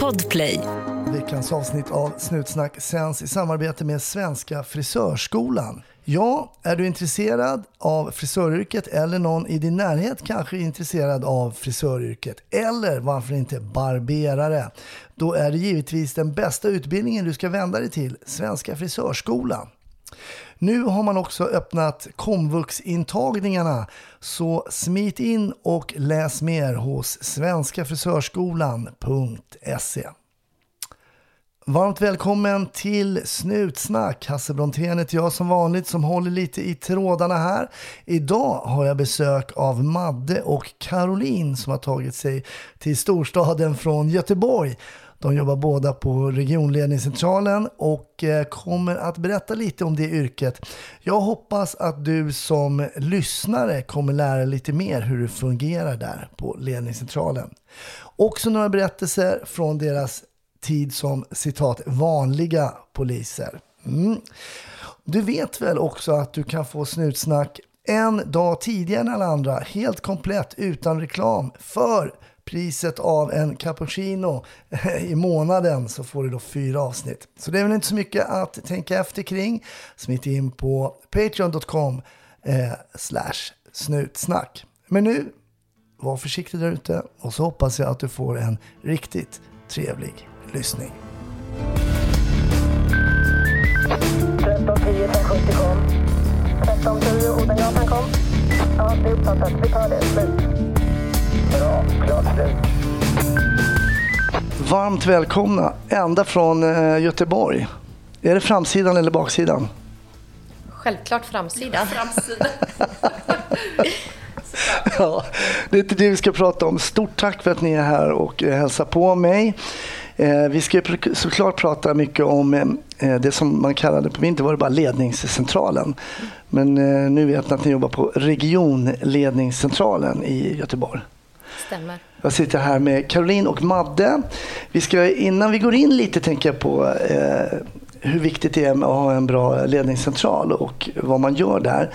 Podplay. Veckans avsnitt av Snutsnack sänds i samarbete med Svenska Frisörskolan. Ja, är du intresserad av frisöryrket eller någon i din närhet kanske är intresserad av frisöryrket eller varför inte barberare? Då är det givetvis den bästa utbildningen du ska vända dig till, Svenska Frisörskolan. Nu har man också öppnat komvuxintagningarna så smit in och läs mer hos svenskafrisörskolan.se. Varmt välkommen till Snutsnack. Hasse Brontén heter jag som vanligt som håller lite i trådarna här. Idag har jag besök av Madde och Caroline som har tagit sig till storstaden från Göteborg. De jobbar båda på regionledningscentralen och eh, kommer att berätta lite om det yrket. Jag hoppas att du som lyssnare kommer lära lite mer hur det fungerar där på ledningscentralen. Också några berättelser från deras tid som citat vanliga poliser. Mm. Du vet väl också att du kan få snutsnack en dag tidigare än alla andra, helt komplett utan reklam för priset av en cappuccino i månaden så får du då fyra avsnitt. Så det är väl inte så mycket att tänka efter kring. Smit in på patreon.com eh, slash snutsnack. Men nu, var försiktig där ute och så hoppas jag att du får en riktigt trevlig lyssning. 1310 1070 kom. 1310 Odengatan kom. Ja, det är uppfattat. Vi tar det. Slut. Bra. Klart slut. Varmt välkomna ända från eh, Göteborg. Är det framsidan eller baksidan? Självklart framsida. Ja, det är inte det vi ska prata om. Stort tack för att ni är här och eh, hälsar på mig. Eh, vi ska såklart prata mycket om det som man kallade på min tid var det bara ledningscentralen. Men nu vet jag att ni jobbar på regionledningscentralen i Göteborg. Stämmer. Jag sitter här med Caroline och Madde. Vi ska, innan vi går in lite tänker jag på eh, hur viktigt det är att ha en bra ledningscentral och vad man gör där.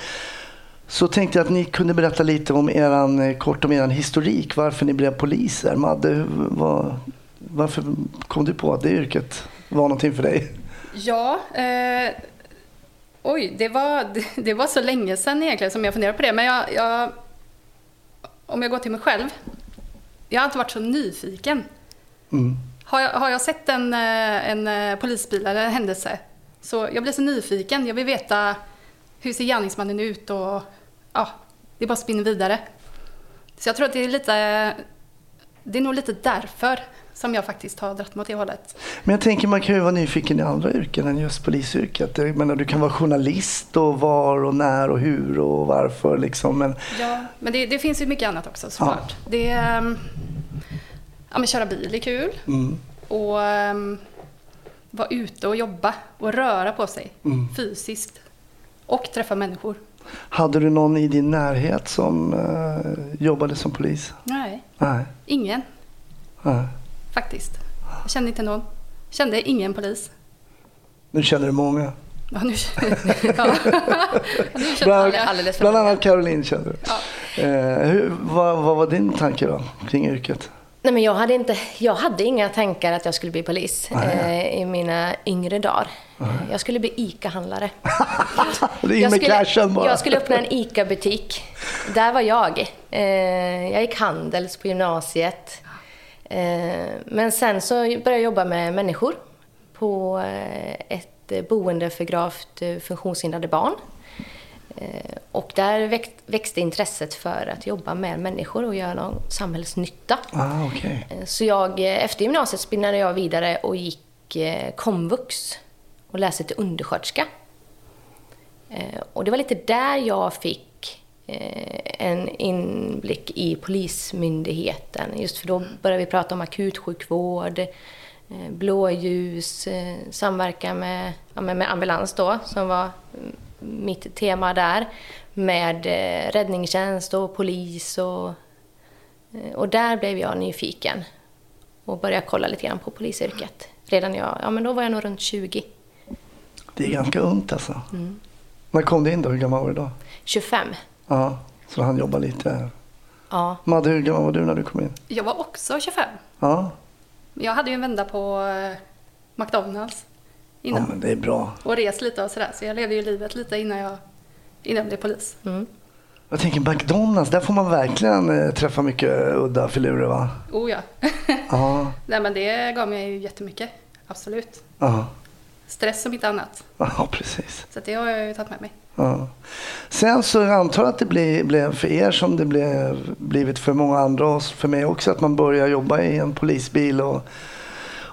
Så tänkte jag att ni kunde berätta lite om eran, kort om er historik, varför ni blev poliser. Madde, vad, varför kom du på att det yrket var någonting för dig? Ja, eh, oj, det var, det, det var så länge sedan egentligen som jag funderade på det. Men jag, jag, om jag går till mig själv, jag har inte varit så nyfiken. Mm. Har jag, har jag sett en, eh, en eh, polisbil eller en händelse, så jag blir så nyfiken. Jag vill veta hur ser gärningsmannen ut och ja, det bara spinner vidare. Så jag tror att det är lite, det är nog lite därför som jag faktiskt har dratt mig åt det hållet. Men jag tänker man kan ju vara nyfiken i andra yrken än just polisyrket. Jag menar, du kan vara journalist och var och när och hur och varför liksom. Men Ja, men det, det finns ju mycket annat också såklart. Det, ehm, ja, men köra bil är kul. mm, Och um, vara ute och jobba och röra på sig Mm. fysiskt. Och träffa människor. hade du någon i din närhet som eh, jobbade som polis? Nej, Nej. ingen Nej. Faktiskt. Jag kände inte någon. Kände ingen polis. Nu känner du många. Ja, nu, ja. nu känner Bland, jag alldeles bland annat Caroline kände du. Ja. Eh, hur, vad, vad var din tanke då kring yrket? Nej, men jag, hade inte, jag hade inga tankar att jag skulle bli polis eh, i mina yngre dagar. Jag skulle bli ICA-handlare. Det är in Jag skulle, jag skulle öppna en ICA-butik. Där var jag. Eh, jag gick Handels på gymnasiet. Eh, men sen så började jag jobba med människor på eh, ett eh, boende för gravt funktionshindrade barn. Och där växt, växte intresset för att jobba med människor och göra någon samhällsnytta. Ah. Eh, Så jag, efter gymnasiet spinnade jag vidare och gick komvux och läste till undersköterska. Och det var lite där jag fick en inblick i Polismyndigheten. Just för då började vi prata om akutsjukvård, eh, blåljus, eh, samverka med, ja, med ambulans då, som var mm, mitt tema där. Med eh, räddningstjänst och polis och Eh, Och där blev jag nyfiken och började kolla lite grann på polisyrket. Redan jag, ja men då var jag nog runt 20. Det är ganska ungt alltså. Mm. När kom du in då? Hur gammal var du då? 25. Ja, så han jobbar lite. Ja. Madde, hur gammal var du när du kom in? Jag var också 25. Ja, Jag hade ju en vända på eh, McDonalds ja innan. men det är bra. Och rest lite och sådär. Så jag levde ju livet lite innan jag, innan jag blev polis. Jag tänker McDonalds, där får man verkligen eh, träffa mycket udda filurer va? Oh ja. Ja, Nej men det gav mig ju jättemycket. Absolut. ja, Stress som inte annat. ja precis. Så det har jag ju tagit med mig. Ja. Sen så jag antar att det blir, blev för er som det blev, blivit för många andra och för mig också att man börjar jobba i en polisbil och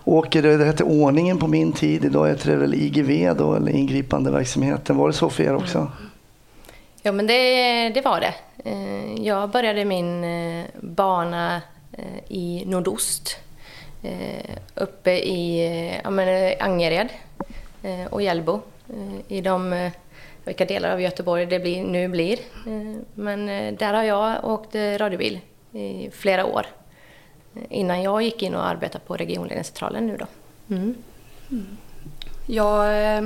åker, det hette ordningen på min tid, idag heter det väl IGV då, eller ingripande verksamheten. Var det så för er också? Ja, men det, det var det. Eh, Jag började min eh, bana eh, i nordost. Eh, Uppe i eh, ja, men, eh, Angered eh, och Hjällbo. eh, I de, eh, vilka delar av Göteborg det blir, nu blir. Eh, Men eh, där har jag åkt eh, radiobil i flera år. eh, Innan jag gick in och arbetade på regionledningscentralen nu då. Mm. Jag, eh,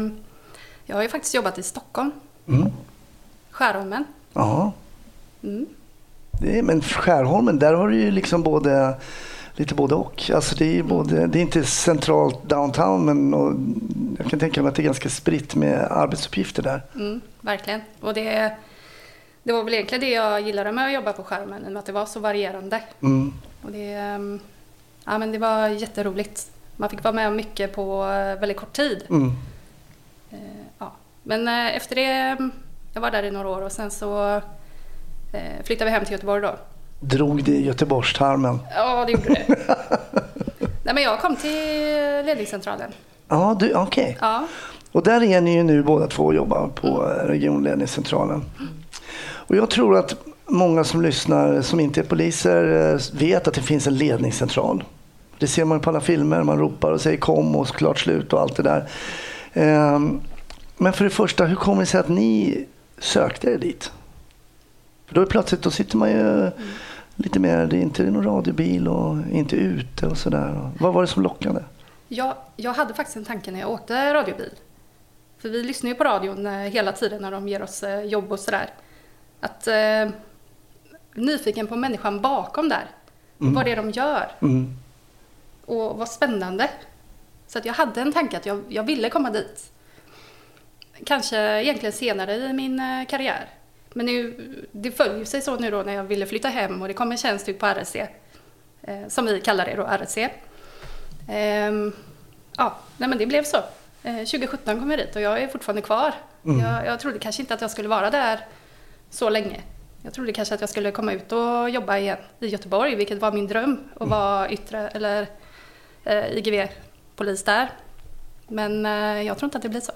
jag har ju faktiskt jobbat i Stockholm. Mm. Skärholmen. Ja. Mm. Det är, men Skärholmen, där har du ju liksom både Lite både och. Alltså det, är både, det är inte centralt downtown men och, jag kan tänka mig att det är ganska spritt med arbetsuppgifter där. Mm, verkligen. Och det, det var väl egentligen det jag gillade med att jobba på skärmen, att det var så varierande. Mm. Och det, ehm, ja, men det var jätteroligt. Man fick vara med om mycket på eh, väldigt kort tid. Mm. Eh, Ja. Men eh, efter det, mm, jag var där i några år och sen så flyttade vi hem till Göteborg då. Drog det i Göteborgstarmen. Ja, det gjorde det. Nej, men jag kom till ledningscentralen. Ja, du, okej. Ja, Och där är ni ju nu båda två och jobbar på eh, regionledningscentralen. Och jag tror att många som lyssnar som inte är poliser eh, vet att det finns en ledningscentral. Det ser man på alla filmer, man ropar och säger kom och klart slut och allt det där. Ehm, Men för det första, hur kommer det sig att ni sökte er dit? För då är plötsligt, då sitter man ju lite mer, inte någon radiobil och inte ute och sådär. Vad var det som lockade? jag, jag hade faktiskt en tanke när jag åkte radiobil. För vi lyssnar ju på radion hela tiden när de ger oss eh, jobb och sådär. Att eh, nyfiken på människan bakom där. Vad det är de gör. Mm. Och vad spännande. Så att jag hade en tanke att jag, jag ville komma dit. Kanske egentligen senare i min eh, karriär. Men nu, det följer sig så nu då när jag ville flytta hem och det kom en tjänst ut på RSC. Eh, som vi kallar det då, RSC. Ehm, ja, nej men det blev så. Eh, 2017 kom jag dit och jag är fortfarande kvar. Jag, jag trodde kanske inte att jag skulle vara där så länge. Jag trodde kanske att jag skulle komma ut och jobba igen i Göteborg, vilket var min dröm. Att vara yttre eller eh, IGV-polis där. Men eh, jag tror inte att det blir så.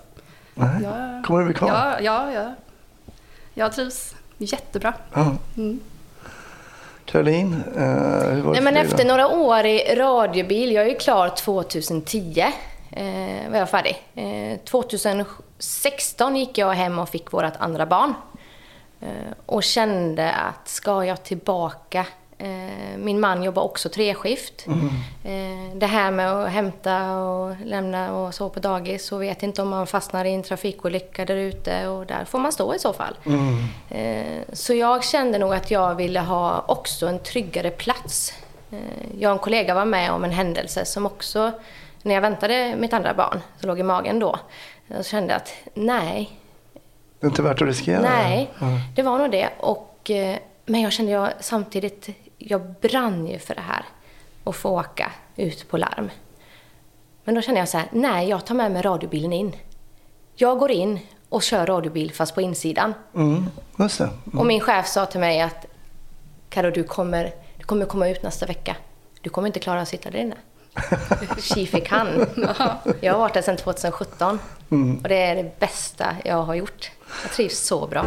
Nej. Jag, Kommer du bli kvar? Ja, ja, ja. Jag trivs jättebra. Ja. Mm. Caroline, eh, hur var det Nej, men efter några år i radiobil, jag är ju klar 2010, eh, var jag färdig. Eh, 2016 gick jag hem och fick vårt andra barn. Eh, och kände att ska jag tillbaka min man jobbar också treskift. Eh, det här med att hämta och lämna och så på dagis och vet inte om man fastnar i en trafikolycka där ute och där får man stå i så fall. Eh, så jag kände nog att jag ville ha också en tryggare plats. Eh, jag och en kollega var med om en händelse som också, när jag väntade mitt andra barn, som låg i magen då, jag kände att nej, Det är inte värt att riskera. Nej, Ja. det var nog det. Och, eh, men jag kände jag samtidigt, jag brann ju för det här. Att få åka ut på larm. Men då kände jag så här, nej jag tar med mig radiobilen in. Jag går in och kör radiobil fast på insidan. Mm, just det. Och min chef sa till mig att Karo du kommer, du kommer komma ut nästa vecka. Du kommer inte klara att sitta där inne. Tji fick han. Jag har varit där sedan 2017. Och det är det bästa jag har gjort. Jag trivs så bra.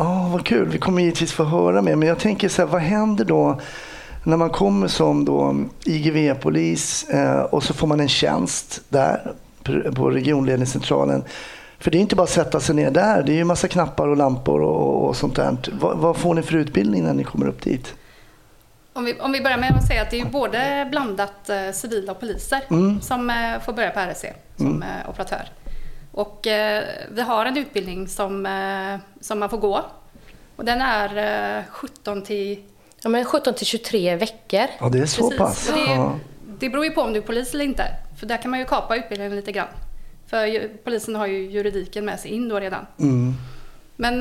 Ja, vad kul. Vi kommer givetvis få höra mer. Men jag tänker så här, vad händer då när man kommer som då IGV-polis eh, och så får man en tjänst där på regionledningscentralen. För det är inte bara att sätta sig ner där. Det är ju massa knappar och lampor och, och sånt där. Vad, vad, får ni för utbildning när ni kommer upp dit? Om vi, om vi börjar med att säga att det är både blandat eh, civila och poliser mm. som eh, får börja på RSC som mm. eh, operatör. Och eh, vi har en utbildning som, eh, som man får gå. Och den är 17 eh, till... Ja, men 17 till 23 veckor. Ja, det är så Precis. pass. Det, ja. det beror ju på om du är polis eller inte. För där kan man ju kapa utbildningen lite grann. För polisen har ju juridiken med sig in då redan. Mm. Men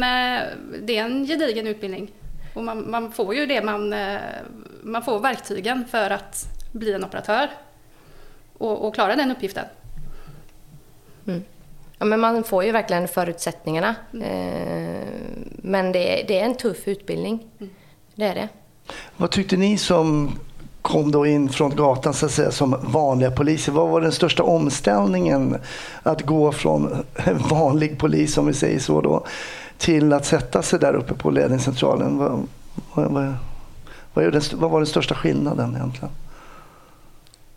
det är en gedigen utbildning. Och man, man, får ju det man, man får verktygen för att bli en operatör och, och klara den uppgiften. Mm. Ja, men man får ju verkligen förutsättningarna. Mm. Eh, men det, det, är en tuff utbildning. Mm. Det är det. Vad tyckte ni som kom då in från gatan så att säga, som vanliga poliser? Vad var den största omställningen att gå från vanlig polis, om vi säger så, då, till att sätta sig där uppe på ledningscentralen? Vad, vad, vad, vad, var den största skillnaden egentligen?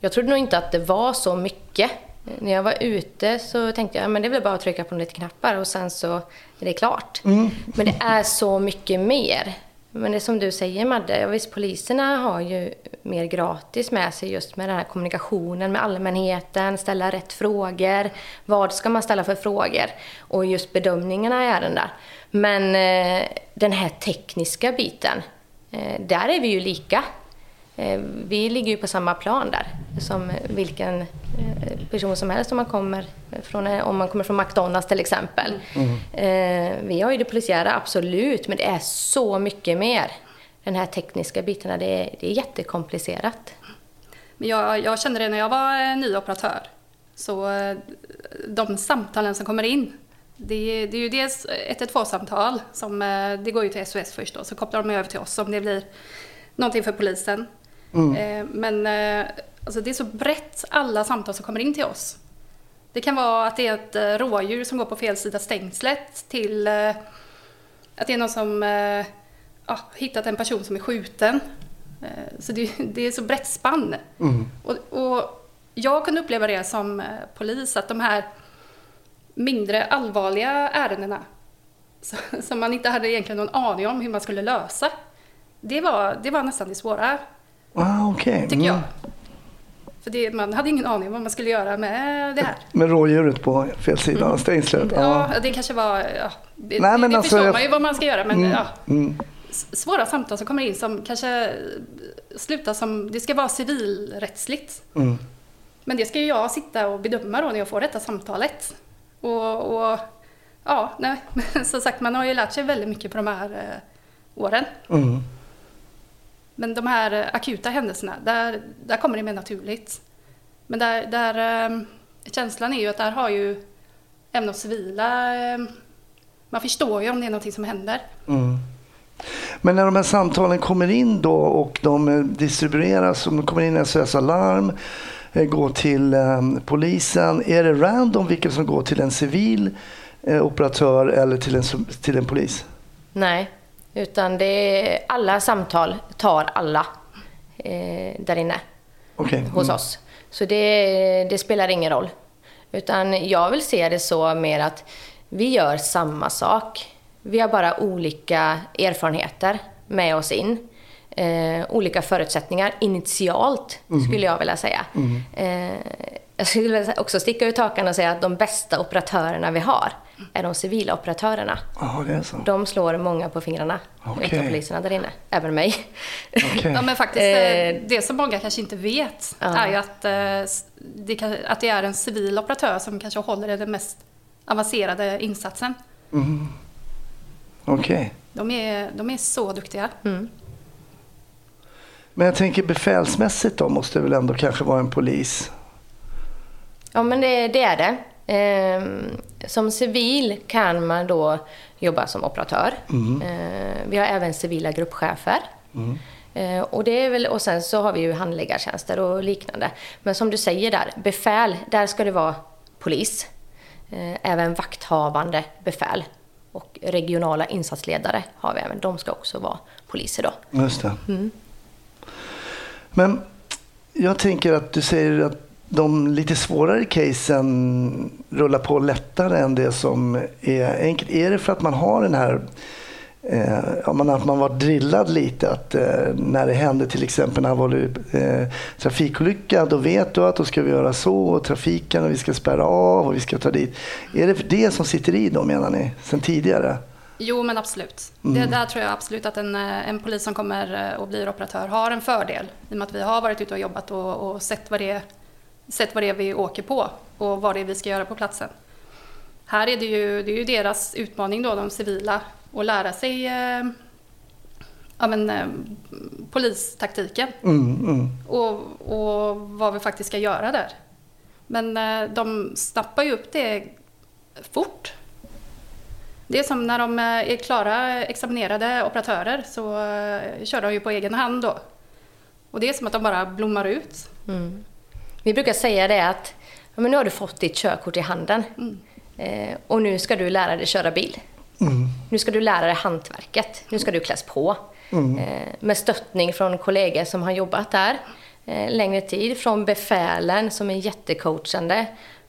Jag trodde nog inte att det var så mycket. När jag var ute så tänkte jag att det är väl bara att trycka på lite knappar och sen så är det klart. Mm. Men det är så mycket mer. Men det är som du säger Madde, ja, visst poliserna har ju mer gratis med sig just med den här kommunikationen med allmänheten, ställa rätt frågor. Vad ska man ställa för frågor? Och just bedömningarna i ärenden. Men eh, den här tekniska biten, eh, där är vi ju lika. Eh, vi ligger ju på samma plan där som vilken eh, person som helst om man kommer från, eh, om man kommer från McDonalds till exempel. Mm. Vi har ju det polisiära, absolut, men det är så mycket mer. Den här tekniska bitarna, det är, det är jättekomplicerat. Men jag, jag kände det när jag var ny operatör. Så de samtalen som kommer in, det, det är ju dels 112-samtal, som, det går ju till SOS först då, så kopplar de över till oss om det blir någonting för polisen. Mm. Eh, men eh, alltså det är så brett, alla samtal som kommer in till oss. Det kan vara att det är ett eh, rådjur som går på fel sida stängslet till att det är någon som ja, hittat en person som är skjuten. Så det, det är så brett spann. Mm. Och, och, jag kunde uppleva det som polis, att de här mindre allvarliga ärendena som man inte hade egentligen någon aning om hur man skulle lösa. Det var, det var nästan det svåra Ah, okay. Tycker jag. Mm. För det, man hade ingen aning om vad man skulle göra med det här. Med rådjuret på fel sida av mm. stängslet? Ja, ja, det kanske var... Ja, det, Nej, men det alltså, förstår man ju vad man ska göra, men mm, ja. Mm. Svåra samtal som kommer in som kanske slutar som... Det ska vara civilrättsligt. Mm. Men det ska ju jag sitta och bedöma då när jag får detta samtalet. Och, och ja, nej, som sagt, man har ju lärt sig väldigt mycket på de här eh, åren. Men de här akuta händelserna, där, där kommer det mer naturligt. Men där, där eh, känslan är ju att där har ju även de civila, eh, man förstår ju om det är någonting som händer. Mm. Men när de här samtalen kommer in då och de eh, distribueras, om de kommer in SOS Alarm, går till polisen, är det random vilka som går till en civil operatör eller till en, till en polis? Nej, utan det är, alla samtal tar alla eh, där inne okay. mm. hos oss. Så det, det, spelar ingen roll. Utan jag vill se det så mer att vi gör samma sak. Vi har bara olika erfarenheter med oss in. Eh, olika förutsättningar initialt, mm. skulle jag vilja säga. Mm. Eh, jag skulle också sticka ut hakan och säga att de bästa operatörerna vi har är de civila operatörerna. Oh, det är så. De slår många på fingrarna okay. utav poliserna där inne. Även mig. Okay. ja, men faktiskt, eh, det som många kanske inte vet uh. är ju att, eh, det kan, att det är en civil operatör som kanske håller i den mest avancerade insatsen. Mm. Okej. Okay. De, är, de är så duktiga. Mm. Men jag tänker befälsmässigt då måste det väl ändå kanske vara en polis? Ja, men det, det är det. Eh, som civil kan man då jobba som operatör. Mm. Eh, vi har även civila gruppchefer. Mm. Eh, och, det är väl, och sen så har vi ju handläggartjänster och liknande. Men som du säger där, befäl, där ska det vara polis. Eh, även vakthavande befäl Och regionala insatsledare har vi även. De ska också vara poliser då. Just det. Men jag tänker att du säger att de lite svårare casen rullar på lättare än det som är enkelt. Är det för att man har den här Eh, man, att man var drillad lite att eh, när det hände till exempel när var eh, trafikolycka då vet du att då ska vi göra så och trafiken och vi ska spärra av och vi ska ta dit. Är det det som sitter i då menar ni sen tidigare? Jo, men absolut. Det, där tror jag absolut att en, eh, en polis som kommer eh, och blir operatör har en fördel. I och med att vi har varit ute och jobbat och, och sett, vad det, sett vad det är vi åker på och vad det är vi ska göra på platsen. Här är det ju, det är ju deras utmaning då, de civila, att lära sig eh, ja, men, eh, polistaktiken Mm, mm. och, och vad vi faktiskt ska göra där. Men eh, de snappar ju upp det fort. Det är som när de eh, är klara examinerade operatörer så eh, kör de ju på egen hand då. Och det är som att de bara blommar ut. Vi brukar säga det att ja, men nu har du fått ditt körkort i handen eh, och nu ska du lära dig köra bil. Nu ska du lära dig hantverket. Nu ska du kläs på. Eh, med stöttning från kollegor som har jobbat där eh, längre tid. Från befälen som är jättecoachande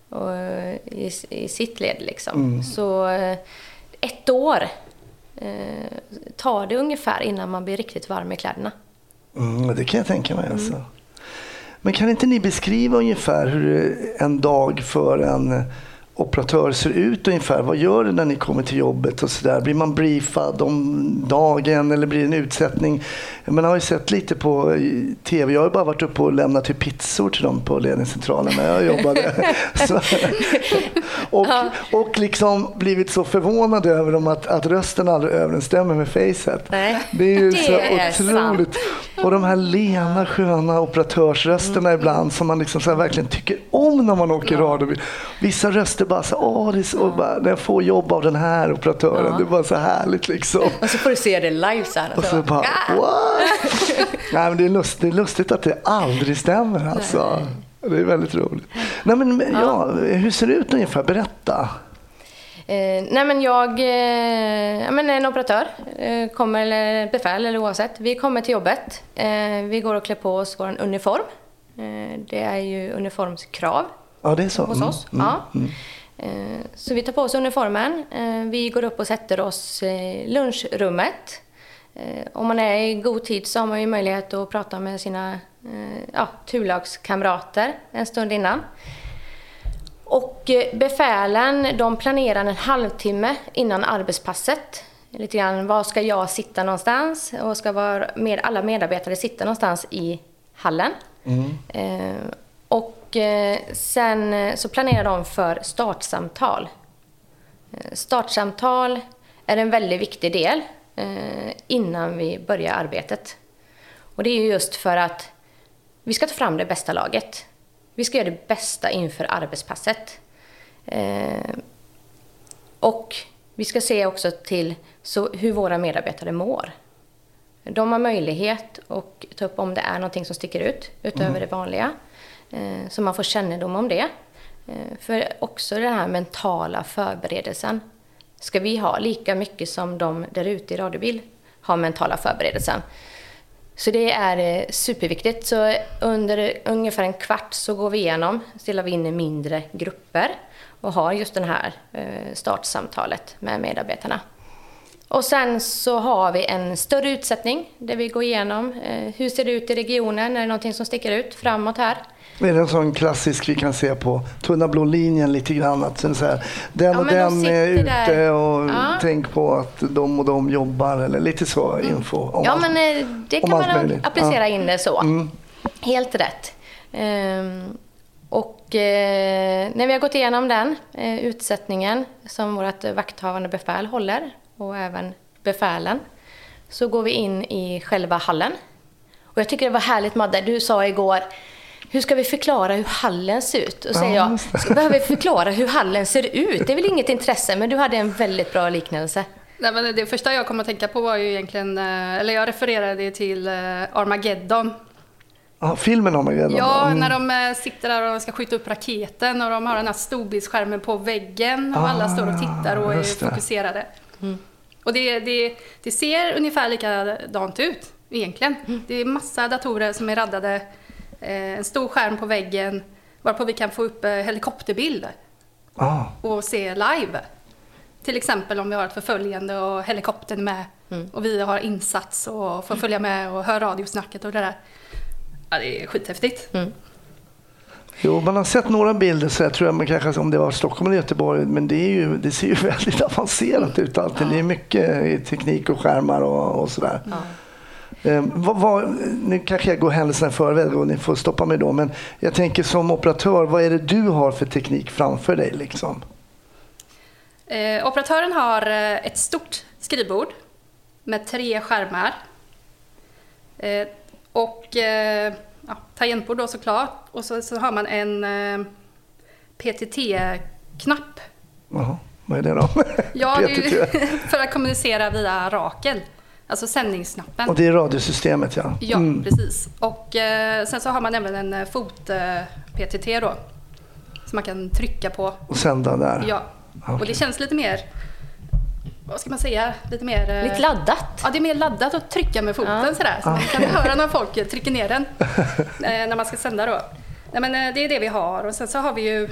och, eh, i, i sitt led. Liksom. Så eh, ett år eh, tar det ungefär innan man blir riktigt varm i kläderna. Mm, det kan jag tänka mig. Alltså. Men kan inte ni beskriva ungefär hur en dag för en operatör ser ut ungefär? Vad gör du när ni kommer till jobbet och sådär? Blir man briefad om dagen eller blir det en utsättning? Man har ju sett lite på i tv. Jag har ju bara varit uppe och lämnat till pizzor till dem på ledningscentralen när jag jobbade. Så, och, och liksom blivit så förvånad över dem att, att rösten aldrig överensstämmer med facet. Nej, Det är ju det så är otroligt. Och de här lena sköna operatörsrösterna Mm. ibland som man liksom så här verkligen tycker om när man åker radiobil. Vissa röster bara så åh, det är så, bara, när jag får jobb av den här operatören, Ja. det är bara så härligt liksom. Och så får du se det live sen. Och så bara, Ah! Nej, men det, är lust, det är lustigt att det aldrig stämmer alltså. Det är väldigt roligt. Nej, men, ja. hur ser det ut ungefär? Berätta. Eh, nej men jag, eh, men en operatör eh, kommer, eller befäl eller oavsett. Vi kommer till jobbet. Eh, vi går och klär på oss vår uniform. Eh, det är ju uniformskrav Ja, det är så. hos Mm, oss. mm, ja. mm. Eh, så vi tar på oss uniformen. Vi går upp och sätter oss i lunchrummet. Eh, om man är i god tid så har man ju möjlighet att prata med sina eh, ja, turlagskamrater en stund innan. Och eh, befälen de planerar en halvtimme innan arbetspasset. Lite grann, var ska jag sitta någonstans? Och ska vara med, alla medarbetare sitta någonstans i hallen. Eh, och sen så planerar de för startsamtal. Startsamtal är en väldigt viktig del innan vi börjar arbetet. Och det är ju just för att vi ska ta fram det bästa laget. Vi ska göra det bästa inför arbetspasset. Eh, och vi ska se också till så hur våra medarbetare mår. De har möjlighet att ta upp om det är någonting som sticker ut utöver det vanliga. Eh, så man får kännedom om det. Eh, för också den här mentala förberedelsen ska vi ha lika mycket som de där ute i radiobil har mentala förberedelsen. Så det är eh, superviktigt. Så under ungefär en kvart så går vi igenom, delar vi in i mindre grupper och har just det här eh, startsamtalet med medarbetarna. Och sen så har vi en större utsättning där vi går igenom eh, hur ser det ut i regionen, är det någonting som sticker ut framåt här? Är det en sån klassisk vi kan se på tunna blå linjen lite grann? Att så här, den Ja, och den är ute där. och Ja. tänk på att de och de jobbar eller lite så info. Om Ja, allt. men eh, det kan man möjligt. applicera Ja. in det så. Helt rätt. Ehm, och eh, när vi har gått igenom den eh, utsättningen som vårt vakthavande befäl håller och även befälen så går vi in i själva hallen. Och jag tycker det var härligt Madde, du sa igår hur ska vi förklara hur hallen ser ut? Och säger Ja, jag, behöver vi förklara hur hallen ser ut? Det är väl inget intresse, men du hade en väldigt bra liknelse. Nej, men det första jag kom att tänka på var ju egentligen, eh, eller jag refererade till eh, Armageddon. Ja, filmen redan. Ja, Mm. när de eh, sitter där och de ska skjuta upp raketen och de har den här storbildsskärmen på väggen och alla står och tittar och är Ah, fokuserade. Och det, det, det ser ungefär likadant ut egentligen. Det är massa datorer som är raddade, en stor skärm på väggen varpå vi kan få upp eh, helikopterbild Ah. och se live. Till exempel om vi har ett förföljande och helikoptern är med och vi har insats och får följa med och höra radiosnacket och det där. Ja, det är skithäftigt. Jo, man har sett några bilder så jag tror jag man kanske om det var Stockholm eller Göteborg, men det, är ju, det ser ju väldigt avancerat ut alltid. Det är mycket teknik och skärmar och, och sådär. Eh, vad, vad, nu kanske jag går händelserna i förväg och ni får stoppa mig då, men jag tänker som operatör, vad är det du har för teknik framför dig? Liksom? Eh, operatören har eh, ett stort skrivbord med tre skärmar. Eh, och eh, ja, tangentbord då såklart. Och så, så har man en eh, PTT-knapp. Jaha, vad är det då? Ja, det är för att kommunicera via Rakel. Alltså sändningsknappen. Och det är radiosystemet ja. Ja, Mm. precis. Och eh, sen så har man även en eh, fot-PTT då. Som man kan trycka på. Och sända där. Ja. Och Okej. det känns lite mer, vad ska man säga, lite mer... eh, Lite laddat. Ja, det är mer laddat att trycka med foten sådär. Så man kan höra när folk trycker ner den. eh, när man ska sända då. Nej, men eh, det är det vi har. Och sen så har vi ju,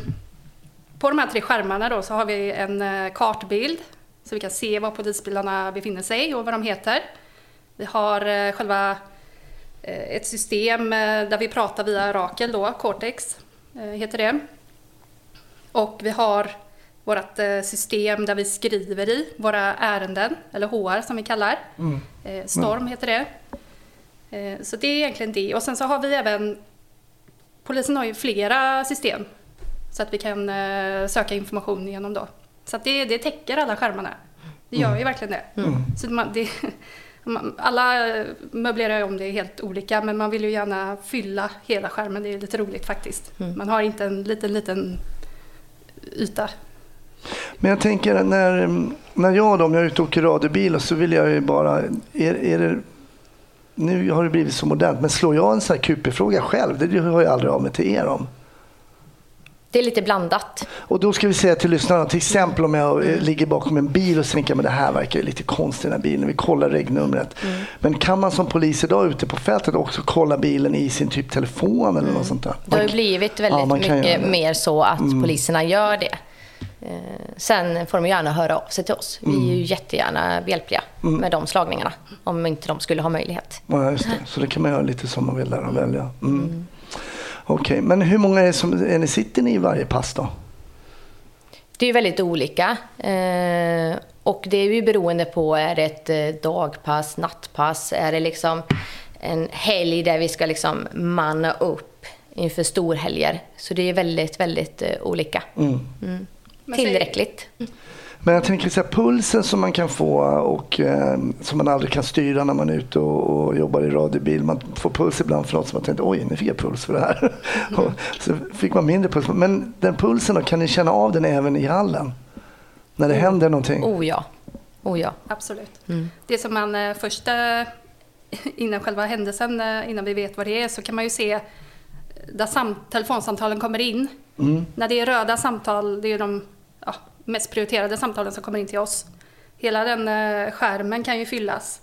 på de här tre skärmarna då, så har vi en eh, kartbild. Så vi kan se var polisbilarna befinner sig och vad de heter. Vi har eh, själva eh, ett system eh, där vi pratar via Rakel då, Cortex heter det. Och vi har vårt system där vi skriver i våra ärenden, eller HR som vi kallar. Eh, Storm heter det. Så det är egentligen det. Och sen så har vi även, polisen har ju flera system så att vi kan söka information igenom då. Så det, det täcker alla skärmarna. Det gör ju verkligen det. Så man, det man, alla möblerar om det helt olika men man vill ju gärna fylla hela skärmen. Det är lite roligt faktiskt. Man har inte en liten, liten yta. Men jag tänker när, när jag då, om jag är ute och åker radiobil så vill jag ju bara, är, är det, nu har det blivit så modernt, men slår jag en sån här QP-fråga själv, det hör jag aldrig av mig till er om. Det är lite blandat. Och då ska vi säga till lyssnarna, till exempel om jag eh, ligger bakom en bil och tänker men det här verkar ju lite konstigt den här bilen, vi kollar regnumret. Men kan man som polis idag ute på fältet också kolla bilen i sin typ telefon eller något sånt där? Det har ju blivit Ja, väldigt kan mycket. Mm. mer så att poliserna gör det. Eh, Sen får de gärna höra av sig till oss. Vi är Mm. ju jättegärna behjälpliga med de slagningarna. Om inte de skulle ha möjlighet. Ja, just det. Så det kan man göra lite som man vill där och välja. Mm. Okej, men hur många är, som, är ni, sitter ni i varje pass då? Det är väldigt olika. Eh, Och det är ju beroende på, är det ett eh, dagpass, nattpass? Är det liksom en helg där vi ska liksom manna upp inför storhelger? Så det är väldigt, väldigt eh, olika. Mm. Mm. Tillräckligt. Men jag tänker så här, pulsen som man kan få och eh, som man aldrig kan styra när man är ute och, och jobbar i radiobil. Man får puls ibland för något som man tänkte oj, nu fick jag puls för det här. Och så fick man mindre puls. Men den pulsen då, kan ni känna av den även i hallen? När det händer någonting? Oh ja. Oh ja. Absolut. Det som man eh, först, eh, innan själva händelsen, eh, innan vi vet vad det är, så kan man ju se där sam- telefonsamtalen kommer in. När det är röda samtal, det är de mest prioriterade samtalen som kommer in till oss. Hela den eh, skärmen kan ju fyllas.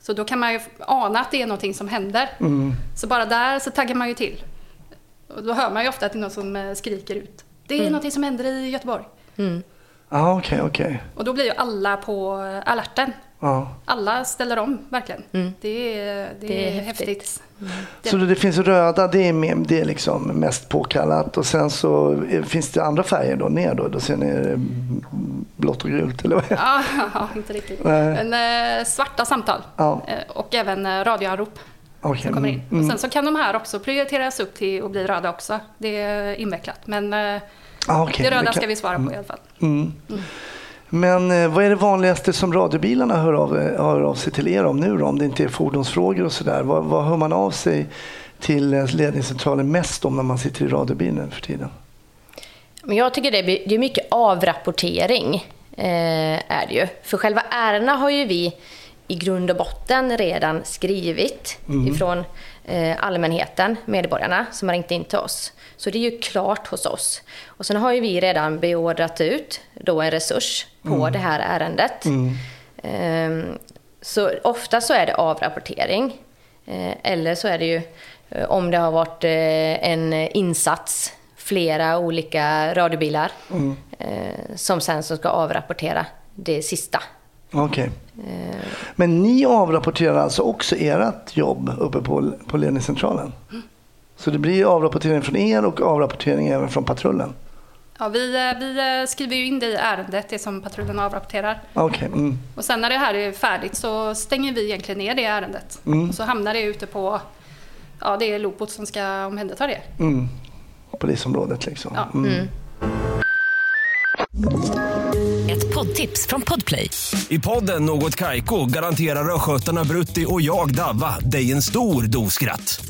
Så då kan man ju ana att det är någonting som händer. Så bara där så taggar man ju till. Och då hör man ju ofta att det är någon som eh, skriker ut. Det är någonting som händer i Göteborg. Ja, okej, okej. Och då blir ju alla på eh, alerten. Ja. Alla ställer om, verkligen. Det, är, det, Det är häftigt. häftigt. Så det finns röda, det är, mer, det är liksom mest påkallat. Och sen så eh, finns det andra färger då ner då? Då ser ni eh, blått och gult eller vad? är det? Ja, ja, inte riktigt. Nej. Men eh, svarta samtal. Ja. Och även radioanrop Okej, som kommer in. mm, Och sen så kan de här också prioriteras upp till att bli röda också. Det är invecklat. Men Ah, okej, det röda kan- ska vi svara på i alla fall. Men eh, vad är det vanligaste som radiobilarna hör av, eh, hör av sig till er om nu då? Om det inte är fordonsfrågor och sådär. Vad, vad hör man av sig till eh, ledningscentralen mest om när man sitter i radiobilen för tiden? Men jag tycker det är, det är mycket avrapportering. Eh, är det ju. För själva ärendena har ju vi i grund och botten redan skrivit ifrån eh, allmänheten, medborgarna, som har ringt in till oss. Så det är ju klart hos oss. Och sen har ju vi redan beordrat ut då en resurs på det här ärendet. Ehm, Så ofta så är det avrapportering. Eh, Eller så är det ju eh, om det har varit eh, en insats, flera olika radiobilar eh, som sen så ska avrapportera det sista. Okej. Men ni avrapporterar alltså också ert jobb uppe på, på ledningscentralen? Så det blir avrapportering från er och avrapportering även från patrullen? Ja, vi, eh, vi eh, skriver ju in det i ärendet, det som patrullen avrapporterar. Okej. Mm. Och sen när det här är färdigt så stänger vi egentligen ner det ärendet. Och så hamnar det ute på, ja det är Lopot som ska omhänderta det. Mm. Polisområdet liksom. Ja. Mm. Ett poddtips från Podplay. I podden Något Kaiko garanterar östgötarna Brutti och jag, Davva, dig en stor dos skratt.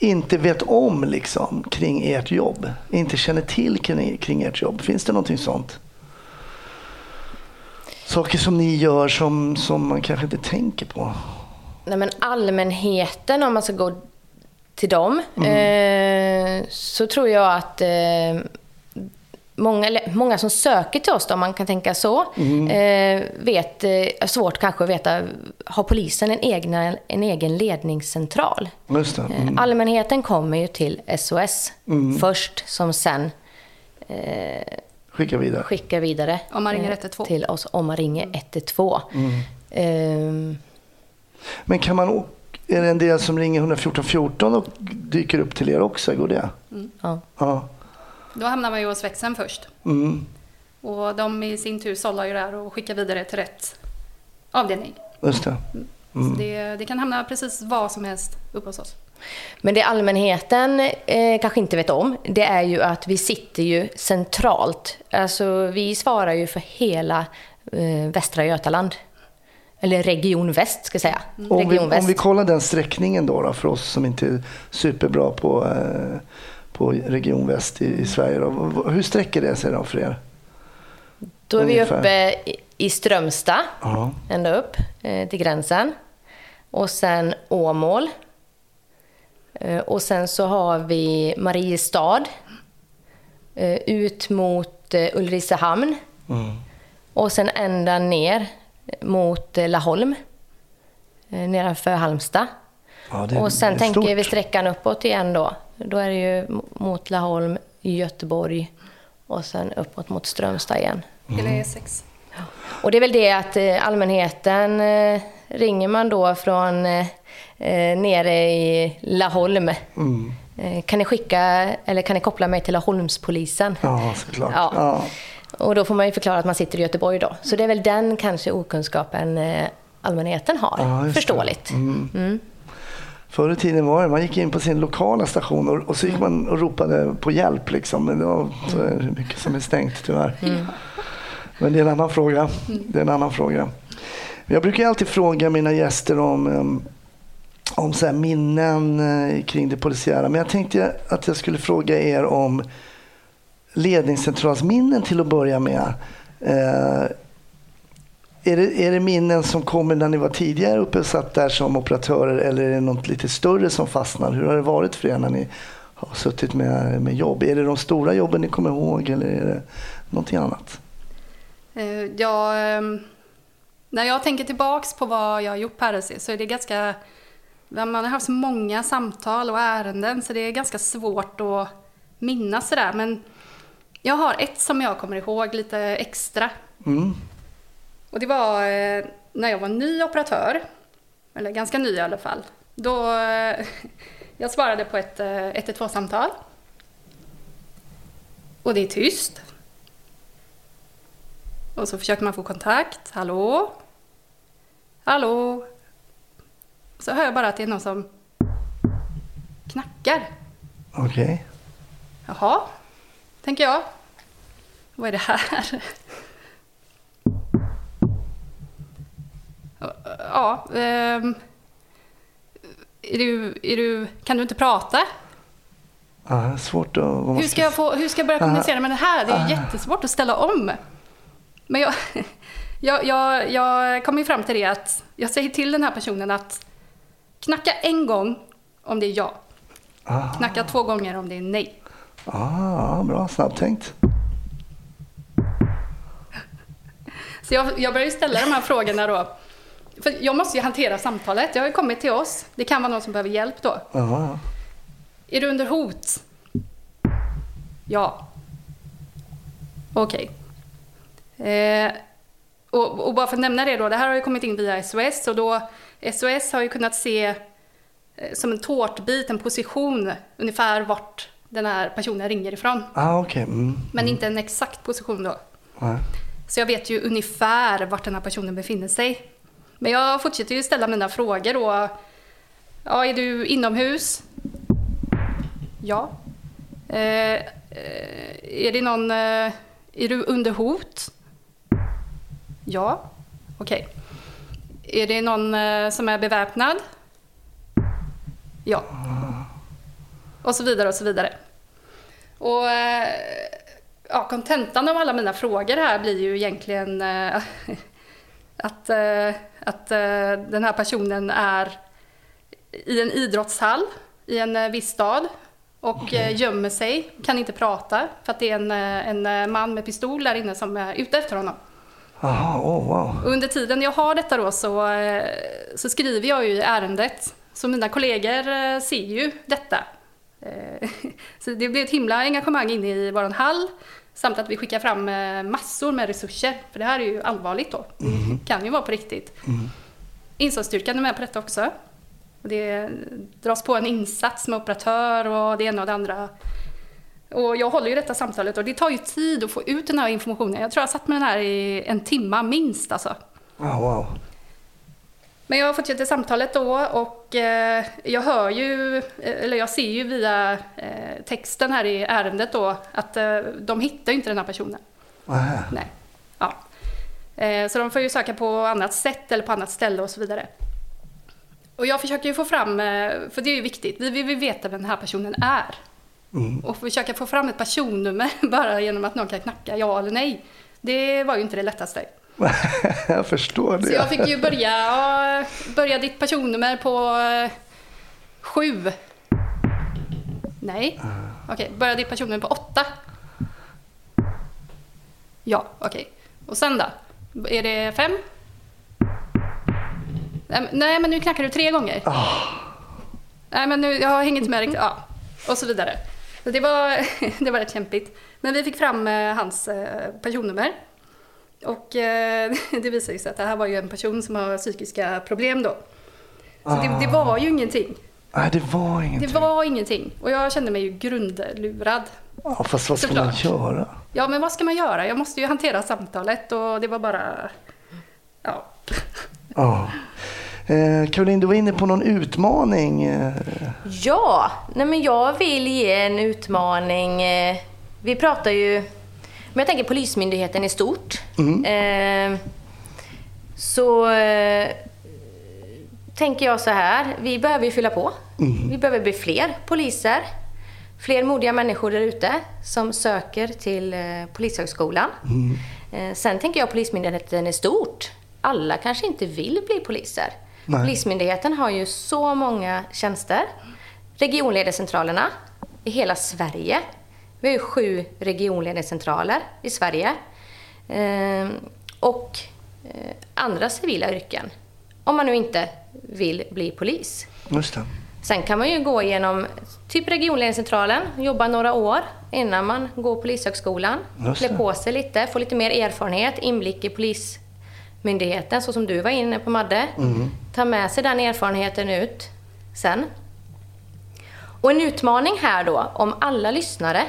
inte vet om liksom, kring ert jobb? Inte känner till kring, kring ert jobb? Finns det någonting sånt? Saker som ni gör som, som man kanske inte tänker på? Nej, men allmänheten, om man ska gå till dem, eh, så tror jag att eh, många, många som söker till oss, då, om man kan tänka så, eh, vet, eh, svårt kanske att veta, har polisen en, egna, en egen ledningscentral? Just det. Eh, Mm. Allmänheten kommer ju till SOS först, som sen Skicka vidare. skickar vidare Om man ringer eh, 112. till oss om man ringer 112. Ehm, Men kan man, är det en del som ringer 114 14 och dyker upp till er också? Går det? ja. Ja. Då hamnar man ju hos växeln först. Mm. Och de i sin tur sållar ju där och skickar vidare till rätt avdelning. Just det. Så det, det kan hamna precis vad som helst uppe hos oss. Men det allmänheten eh, kanske inte vet om, det är ju att vi sitter ju centralt. Alltså vi svarar ju för hela eh, Västra Götaland. Eller Region Väst ska jag säga. Om vi, om vi kollar den sträckningen då, då för oss som inte är superbra på, eh, på Region Väst i, i Sverige. Då. Hur sträcker det sig då för er? Då är vi ungefär. uppe i- Strömstad, Ja. ända upp eh, till gränsen. Och sen Åmål. Eh, och sen så har vi Mariestad. Eh, ut mot eh, Ulricehamn. Och sen ända ner mot eh, Laholm. Eh, nedanför Halmstad. Ja, är- och sen tänker stort. vi sträckan uppåt igen då. Då är det ju mot Laholm, Göteborg och sen uppåt mot Strömstad igen. Hela Mm. E6. Och det är väl det att eh, allmänheten, eh, ringer man då från eh, nere i Laholm, Mm. kan ni skicka, eller kan ni koppla mig till Laholmspolisen? Ja, såklart. Ja. Ja. Och då får man ju förklara att man sitter i Göteborg då. Så det är väl den kanske okunskapen allmänheten har. Ja, just det. Förståeligt. Förr i tiden var det, man gick in på sin lokala station och, och så gick man och ropade på hjälp. Liksom. Men det var så är mycket som är stängt tyvärr. Men det är en annan fråga. Det är en annan fråga. Jag brukar alltid fråga mina gäster om, em, om så minnen eh, kring det polisiära. Men jag tänkte att jag skulle fråga er om ledningscentralsminnen till att börja med. Är det, är det minnen som kommer när ni var tidigare uppe och satt där som operatörer eller är det något lite större som fastnar? Hur har det varit för er när ni har suttit med, med jobb? Är det de stora jobben ni kommer ihåg eller är det någonting annat? Eh, Jag, ehm, när jag tänker tillbaks på vad jag har gjort på RSC så är det ganska... Man har haft så många samtal och ärenden så det är ganska svårt att minnas sådär. Men jag har ett som jag kommer ihåg lite extra. Mm. Och det var eh, när jag var ny operatör, eller ganska ny i alla fall. Då eh, jag svarade på ett eh, 112-samtal. Och det är tyst. Och så försöker man få kontakt. Hallå? Hallå? Så hör jag bara att det är någon som knackar. Okej. Jaha, tänker jag. Vad är det här? Ja, ehm, är du, är du, kan du inte prata? Ja, svårt att... Hur ska, jag få, hur ska jag börja kommunicera med det här? Det är Ah. jättesvårt att ställa om. Men jag, jag, jag, jag kom ju fram till det att jag säger till den här personen att knacka en gång om det är ja. Ah. Knacka två gånger om det är nej. Ah, bra, snabbtänkt. Så jag, jag började ställa de här frågorna då. För jag måste ju hantera samtalet. Jag har ju kommit till oss. Det kan vara någon som behöver hjälp då. Ja, Är du under hot? Ja. Okej. Eh, och, och bara för att nämna det då, det här har ju kommit in via SOS och då SOS har ju kunnat se eh, som en tårtbit, en position ungefär vart den här personen ringer ifrån. ah, okej. Mm. Men inte en exakt position då. Nej. Så jag vet ju ungefär vart den här personen befinner sig. Men jag fortsätter ju ställa mina frågor då. Ja, är du inomhus? Ja. Eh, eh, är det någon... Eh, är du under hot? Ja. Okej. Är det någon eh, som är beväpnad? Ja. Och så vidare och så vidare. Och eh, ja, kontentan av alla mina frågor här blir ju egentligen eh, att, eh, att eh, den här personen är i en idrottshall i en eh, viss stad och eh, gömmer sig, kan inte prata för att det är en, en man med pistol där inne som är ute efter honom. Aha, oh, wow. Under tiden jag har detta då så, så skriver jag ju i ärendet. Så mina kollegor ser ju detta. Så det blir ett himla engagemang inne i våran hall. Samt att vi skickar fram eh, massor med resurser. För det här är ju allvarligt då. Det kan ju vara på riktigt. Insatsstyrkan är med på detta också. Det dras på en insats med operatör och det ena och det andra. Och jag håller ju detta samtalet och det tar ju tid att få ut den här informationen. Jag tror jag satt med den här i en timma minst alltså. Ah, wow. Men jag fortsätter samtalet då och eh, jag hör ju, eh, eller jag ser ju via eh, texten här i ärendet då att eh, de hittar ju inte den här personen. Aha. Nej. Ja. Så de får ju söka på annat sätt eller på annat ställe och så vidare. Och jag försöker ju få fram, för det är ju viktigt, vi vi vill veta vem den här personen är. Och försöka få fram ett personnummer bara genom att någon kan knacka ja eller nej. Det var ju inte det lättaste. jag förstår det. Så jag fick ju börja, ja, börja ditt personnummer på eh, sju. Nej. Okej, börja ditt personnummer på åtta. Ja, okej. Och sen då? Är det fem? Nej, men- nu knackar du tre gånger. Nej, men nu, jag hänger inte med riktigt. Ja, och så vidare. Så det var, det var rätt kämpigt. Men vi fick fram eh, hans eh, personnummer. Och eh, det visade sig att det här var ju en person som har psykiska problem då. Så det, det var ju ingenting. Nej, det var Det ingenting. var ingenting. Och jag kände mig ju grundlurad. Ja, fast vad ska man Såklart. göra? Ja, men vad ska man göra? Jag måste ju hantera samtalet och det var bara... Ja. Ja. Eh, Caroline, du var inne på någon utmaning. Eh, Ja, nej men jag vill ge en utmaning. eh, Vi pratar ju, men jag tänker Polismyndigheten i stort. Eh, Så eh, tänker jag så här, vi behöver ju fylla på. Vi behöver bli fler poliser. Fler modiga människor där ute som söker till eh, Polishögskolan. Eh, Sen tänker jag Polismyndigheten i stort. Alla kanske inte vill bli poliser. Nej. Polismyndigheten har ju så många tjänster. Regionledarcentralerna i hela Sverige. Vi har ju sju regionledarcentraler i Sverige. Ehm, och eh, andra civila yrken. Om man nu inte vill bli polis. just det. Sen kan man ju gå igenom typ regionledningscentralen, jobba några år innan man går Polishögskolan. Klä på sig lite, få lite mer erfarenhet, inblick i Polismyndigheten, så som du var inne på Madde. Mm. Ta med sig den erfarenheten ut sen. Och en utmaning här då, om alla lyssnare,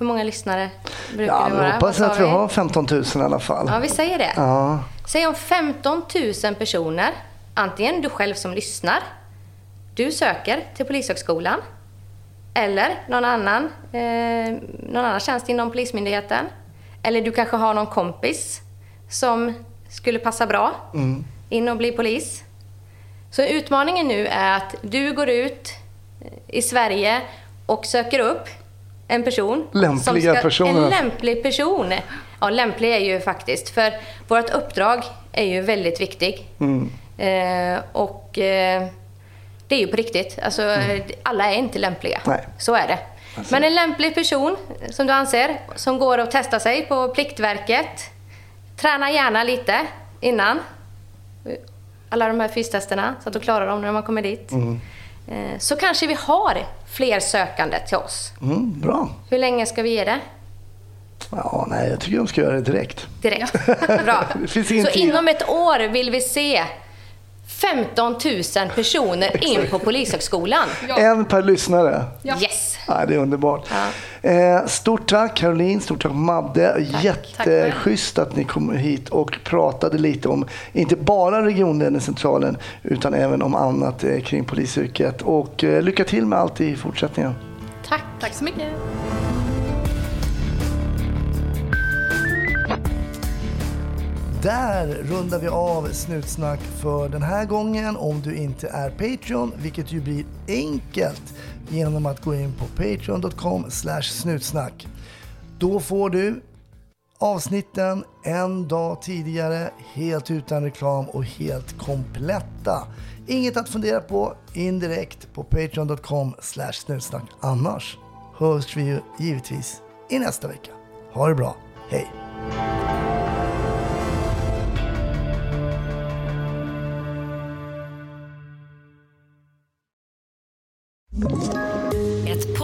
hur många lyssnare brukar Ja, det vara? hoppas Vad sa att vi vi? har 15 000 i alla fall. Ja, vi säger det. Ja. Säg om 15 000 personer, antingen du själv som lyssnar, du söker till Polishögskolan eller någon annan, eh, någon annan tjänst inom Polismyndigheten. Eller du kanske har någon kompis som skulle passa bra in och bli polis. Så utmaningen nu är att du går ut i Sverige och söker upp en person. Lämpliga personer. En lämplig person. Ja, lämplig är ju faktiskt. För vårt uppdrag är ju väldigt viktigt. Eh, och eh, det är ju på riktigt. Alltså, alla är inte lämpliga. Nej. Så är det. Men en lämplig person, som du anser, som går och testar sig på Pliktverket. Träna gärna lite innan. Alla de här fystesterna, så att du klarar dem när man kommer dit. Eh, Så kanske vi har fler sökande till oss. Mm, bra. Hur länge ska vi ge det? Ja, nej, jag tycker de ska göra det direkt. Direkt. Bra. Så tid. inom ett år vill vi se 15 000 personer in på Polishögskolan. En per lyssnare. Yes! Ja, det är underbart. Eh, stort tack Caroline, stort tack Madde. Jätteschysst att ni kom hit och pratade lite om, inte bara regionledningscentralen, utan även om annat eh, kring polisyrket. Och eh, lycka till med allt i fortsättningen. Tack. Tack så mycket. Där rundar vi av Snutsnack för den här gången om du inte är Patreon, vilket ju blir enkelt genom att gå in på patreon.com snutsnack. Då får du avsnitten en dag tidigare, helt utan reklam och helt kompletta. Inget att fundera på, indirekt på patreon.com snutsnack. Annars hörs vi ju givetvis i nästa vecka. Ha det bra, hej! you